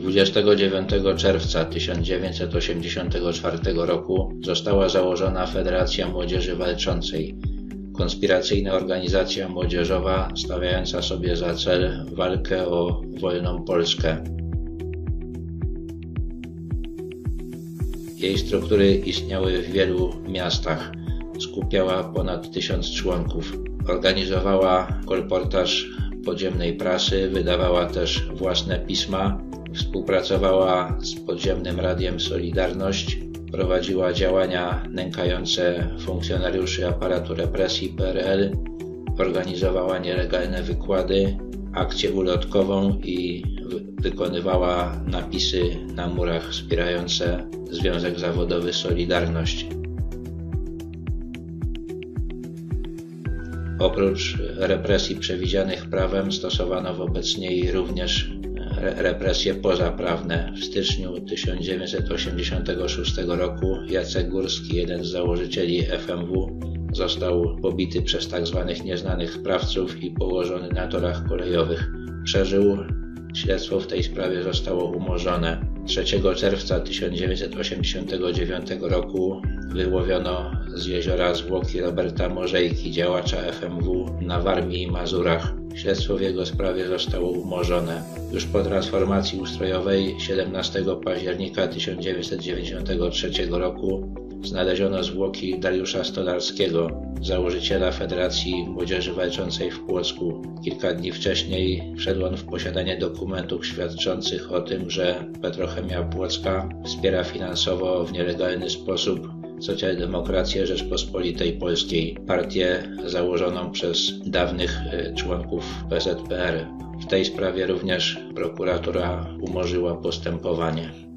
29 czerwca 1984 roku została założona Federacja Młodzieży Walczącej, konspiracyjna organizacja młodzieżowa stawiająca sobie za cel walkę o wolną Polskę. Jej struktury istniały w wielu miastach. Skupiała ponad tysiąc członków. Organizowała kolportaż podziemnej prasy, wydawała też własne pisma, współpracowała z podziemnym radiem Solidarność, prowadziła działania nękające funkcjonariuszy aparatu represji PRL, organizowała nielegalne wykłady, akcję ulotkową i wykonywała napisy na murach wspierające Związek Zawodowy Solidarność. Oprócz represji przewidzianych prawem stosowano wobec niej również represje pozaprawne. W styczniu 1986 roku Jacek Górski, jeden z założycieli FMW, został pobity przez tzw. Tak nieznanych sprawców i położony na torach kolejowych. Przeżył, śledztwo w tej sprawie zostało umorzone. 3 czerwca 1989 roku wyłowiono z jeziora zwłoki Roberta Morzejki, działacza FMW na Warmii i Mazurach. Śledztwo w jego sprawie zostało umorzone. Już po transformacji ustrojowej 17 października 1993 roku znaleziono zwłoki Dariusza Stolarskiego, założyciela Federacji Młodzieży Walczącej w Płocku. Kilka dni wcześniej wszedł on w posiadanie dokumentów świadczących o tym, że Petrochemia Płocka wspiera finansowo w nielegalny sposób Socjaldemokrację Rzeczpospolitej Polskiej, partię założoną przez dawnych e, członków PZPR. W tej sprawie również prokuratura umorzyła postępowanie.